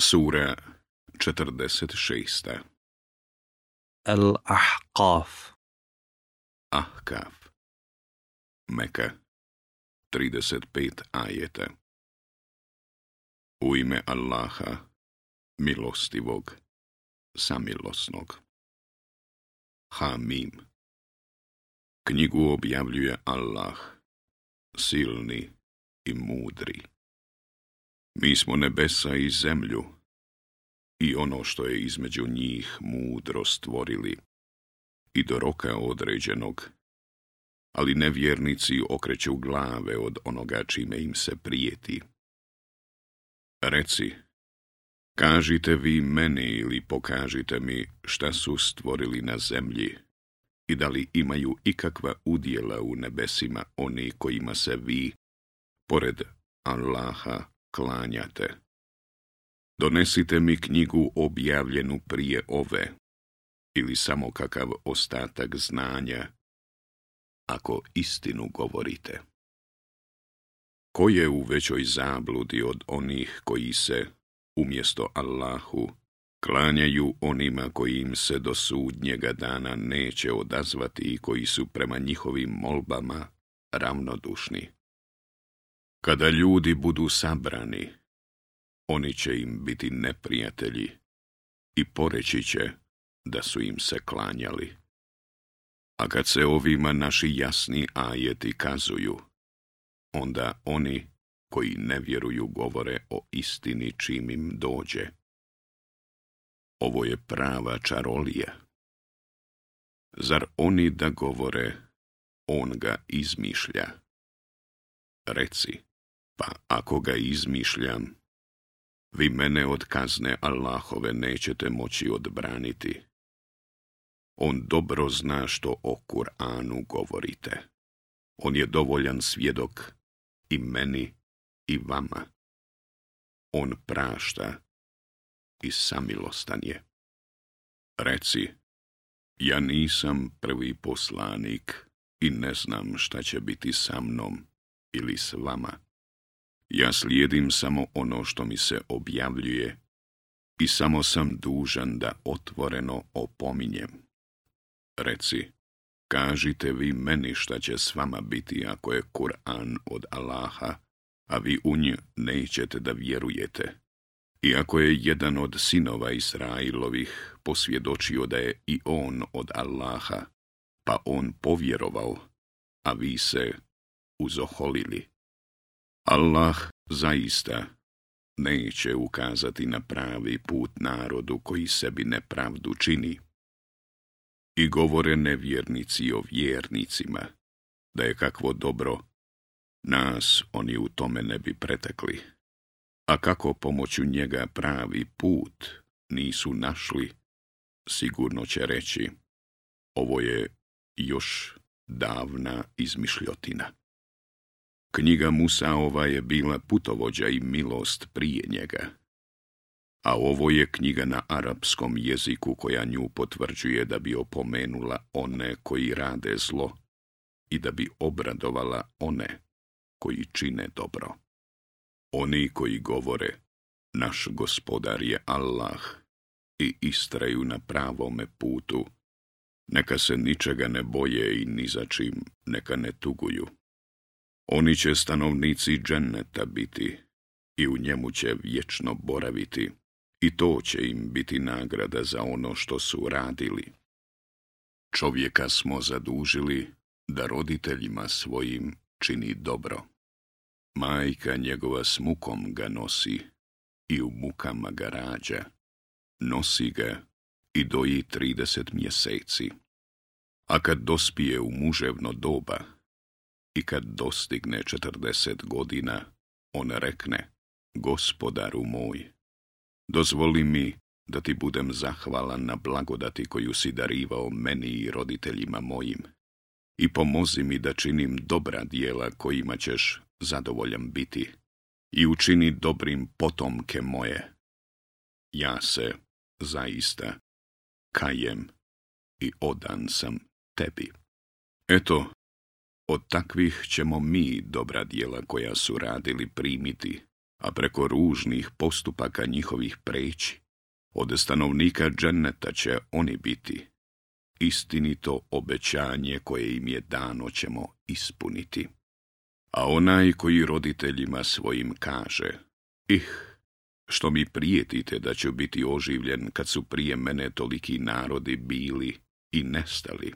Sura 46. Al-Ahqaf Ahqaf Meka 35 ajeta U ime Allaha, milostivog, samilosnog. Hamim Knjigu objavljuje Allah, silni i mudri. Mi smo nebesa i zemlju i ono što je između njih mudro stvorili i do roka određenog, ali nevjernici okreću glave od onoga čime im se prijeti. Reci, kažite vi meni ili pokažite mi šta su stvorili na zemlji i da li imaju ikakva udjela u nebesima oni kojima se vi, pored Allaha, klanjate. Donesite mi knjigu objavljenu prije ove, ili samo kakav ostatak znanja, ako istinu govorite. Ko je u većoj zabludi od onih koji se, umjesto Allahu, klanjaju onima koji im se do sudnjega dana neće odazvati i koji su prema njihovim molbama ravnodušni. Kada ljudi budu sabrani, oni će im biti neprijatelji i poreći će da su im se klanjali. A kad se ovima naši jasni ajeti kazuju, onda oni koji ne vjeruju govore o istini čim im dođe. Ovo je prava čarolija. Zar oni da govore, on ga izmišlja? Reci, pa ako ga izmišljam, vi mene od kazne Allahove nećete moći odbraniti. On dobro zna što o Kur'anu govorite. On je dovoljan svjedok i meni i vama. On prašta i samilostan je. Reci, ja nisam prvi poslanik i ne znam šta će biti sa mnom ili s vama. Ja slijedim samo ono što mi se objavljuje i samo sam dužan da otvoreno opominjem. Reci, kažite vi meni šta će s vama biti ako je Kur'an od Allaha, a vi u nj nećete da vjerujete. Iako je jedan od sinova Israilovih posvjedočio da je i on od Allaha, pa on povjerovao, a vi se uzoholili. Allah zaista neće ukazati na pravi put narodu koji sebi nepravdu čini. I govore nevjernici o vjernicima, da je kakvo dobro, nas oni u tome ne bi pretekli. A kako pomoću njega pravi put nisu našli, sigurno će reći, ovo je još davna izmišljotina. Knjiga Musaova je bila putovođa i milost prije njega, a ovo je knjiga na arapskom jeziku koja nju potvrđuje da bi opomenula one koji rade zlo i da bi obradovala one koji čine dobro. Oni koji govore, naš gospodar je Allah i istraju na pravome putu, neka se ničega ne boje i ni za čim neka ne tuguju. Oni će stanovnici dženneta biti i u njemu će vječno boraviti i to će im biti nagrada za ono što su radili. Čovjeka smo zadužili da roditeljima svojim čini dobro. Majka njegova s mukom ga nosi i u mukama ga rađa. Nosi ga i doji trideset mjeseci. A kad dospije u muževno doba, i kad dostigne četrdeset godina, on rekne, gospodaru moj, dozvoli mi da ti budem zahvalan na blagodati koju si darivao meni i roditeljima mojim i pomozi mi da činim dobra dijela kojima ćeš zadovoljan biti i učini dobrim potomke moje. Ja se, zaista, kajem i odan sam tebi. Eto, od takvih ćemo mi dobra dijela koja su radili primiti, a preko ružnih postupaka njihovih preći. Od stanovnika dženneta će oni biti. Istinito obećanje koje im je dano ćemo ispuniti. A onaj koji roditeljima svojim kaže, ih, što mi prijetite da ću biti oživljen kad su prije mene toliki narodi bili i nestali,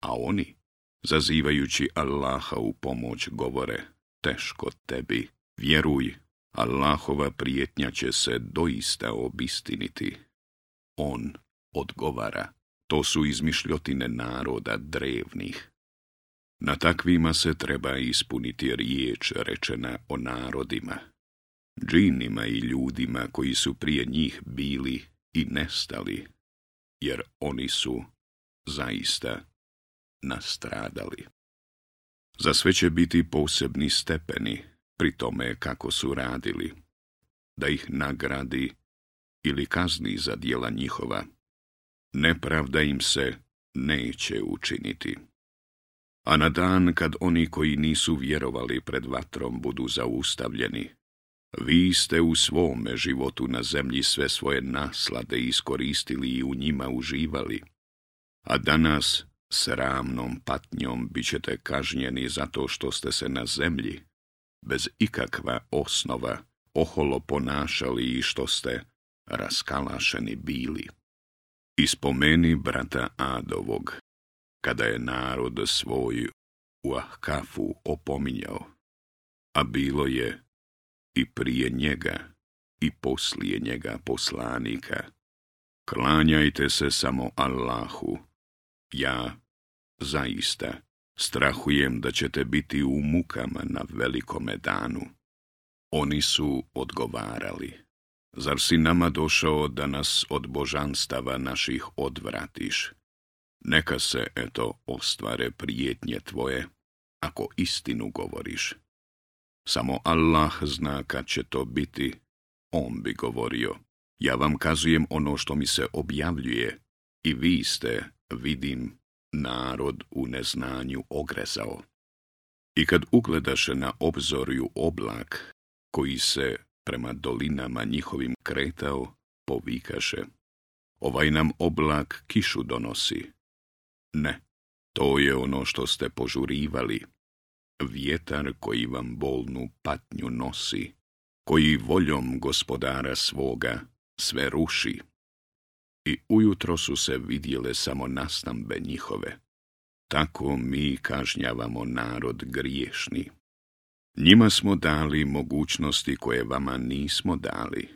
a oni zazivajući Allaha u pomoć govore, teško tebi, vjeruj, Allahova prijetnja će se doista obistiniti. On odgovara, to su izmišljotine naroda drevnih. Na takvima se treba ispuniti riječ rečena o narodima, džinima i ljudima koji su prije njih bili i nestali, jer oni su zaista nastradali. Za sve će biti posebni stepeni pri tome kako su radili, da ih nagradi ili kazni za dijela njihova. Nepravda im se neće učiniti. A na dan kad oni koji nisu vjerovali pred vatrom budu zaustavljeni, vi ste u svome životu na zemlji sve svoje naslade iskoristili i u njima uživali, a danas sramnom patnjom bit ćete kažnjeni zato što ste se na zemlji, bez ikakva osnova, oholo ponašali i što ste raskalašeni bili. Ispomeni brata Adovog, kada je narod svoj u Ahkafu opominjao, a bilo je i prije njega i poslije njega poslanika. Klanjajte se samo Allahu, ja Zaista, strahujem da ćete biti u mukama na velikome danu. Oni su odgovarali. Zar si nama došao da nas od božanstava naših odvratiš? Neka se, eto, ostvare prijetnje tvoje, ako istinu govoriš. Samo Allah zna kad će to biti, on bi govorio. Ja vam kazujem ono što mi se objavljuje i vi ste, vidim, narod u neznanju ogrezao. I kad ugledaše na obzorju oblak, koji se prema dolinama njihovim kretao, povikaše. Ovaj nam oblak kišu donosi. Ne, to je ono što ste požurivali. Vjetar koji vam bolnu patnju nosi, koji voljom gospodara svoga sve ruši i ujutro su se vidjele samo nastambe njihove. Tako mi kažnjavamo narod griješni. Njima smo dali mogućnosti koje vama nismo dali,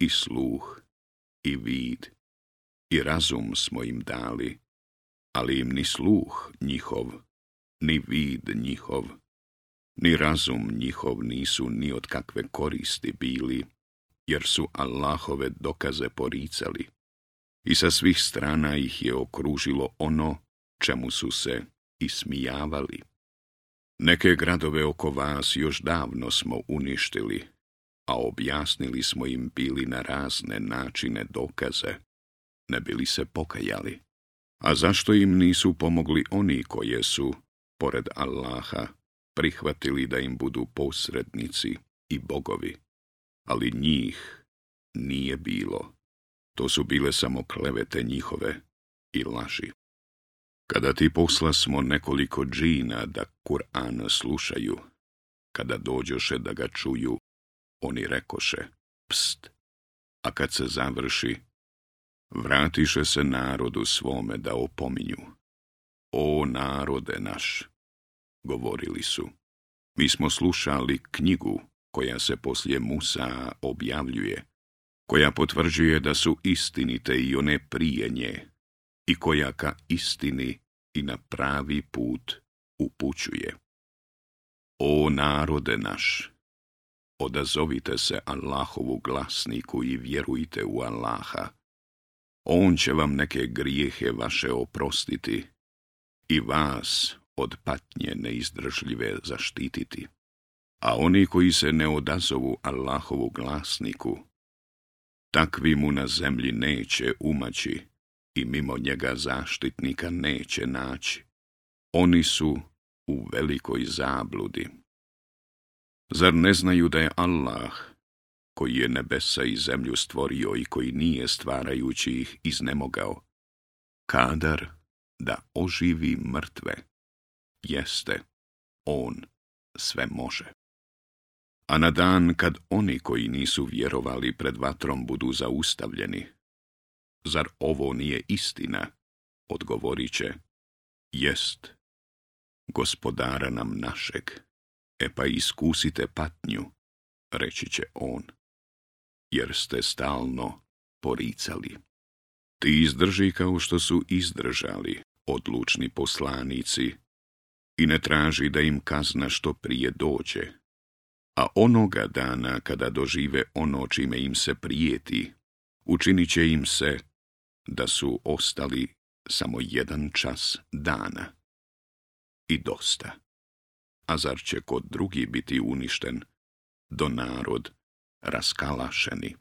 i sluh, i vid, i razum smo im dali, ali im ni sluh njihov, ni vid njihov, ni razum njihov nisu ni od kakve koristi bili, jer su Allahove dokaze poricali i sa svih strana ih je okružilo ono čemu su se ismijavali. Neke gradove oko vas još davno smo uništili, a objasnili smo im bili na razne načine dokaze, ne bili se pokajali. A zašto im nisu pomogli oni koje su, pored Allaha, prihvatili da im budu posrednici i bogovi? Ali njih nije bilo. To su bile samo klevete njihove i laži. Kada ti posla smo nekoliko džina da Kur'an slušaju, kada dođoše da ga čuju, oni rekoše, pst, a kad se završi, vratiše se narodu svome da opominju. O narode naš, govorili su, mi smo slušali knjigu koja se poslije Musa objavljuje, koja potvrđuje da su istinite i one prije nje, i koja ka istini i na pravi put upućuje. O narode naš, odazovite se Allahovu glasniku i vjerujte u Allaha. On će vam neke grijehe vaše oprostiti i vas od patnje neizdržljive zaštititi. A oni koji se ne odazovu Allahovu glasniku, Takvi mu na zemlji neće umaći i mimo njega zaštitnika neće naći. Oni su u velikoj zabludi. Zar ne znaju da je Allah, koji je nebesa i zemlju stvorio i koji nije stvarajući ih iznemogao, kadar da oživi mrtve, jeste, on sve može a na dan kad oni koji nisu vjerovali pred vatrom budu zaustavljeni. Zar ovo nije istina? Odgovorit će, jest, gospodara nam našeg, e pa iskusite patnju, reći će on, jer ste stalno poricali. Ti izdrži kao što su izdržali odlučni poslanici i ne traži da im kazna što prije dođe, a onoga dana kada dožive ono čime im se prijeti, učinit će im se da su ostali samo jedan čas dana. I dosta. A zar će kod drugi biti uništen, do narod raskalašeni?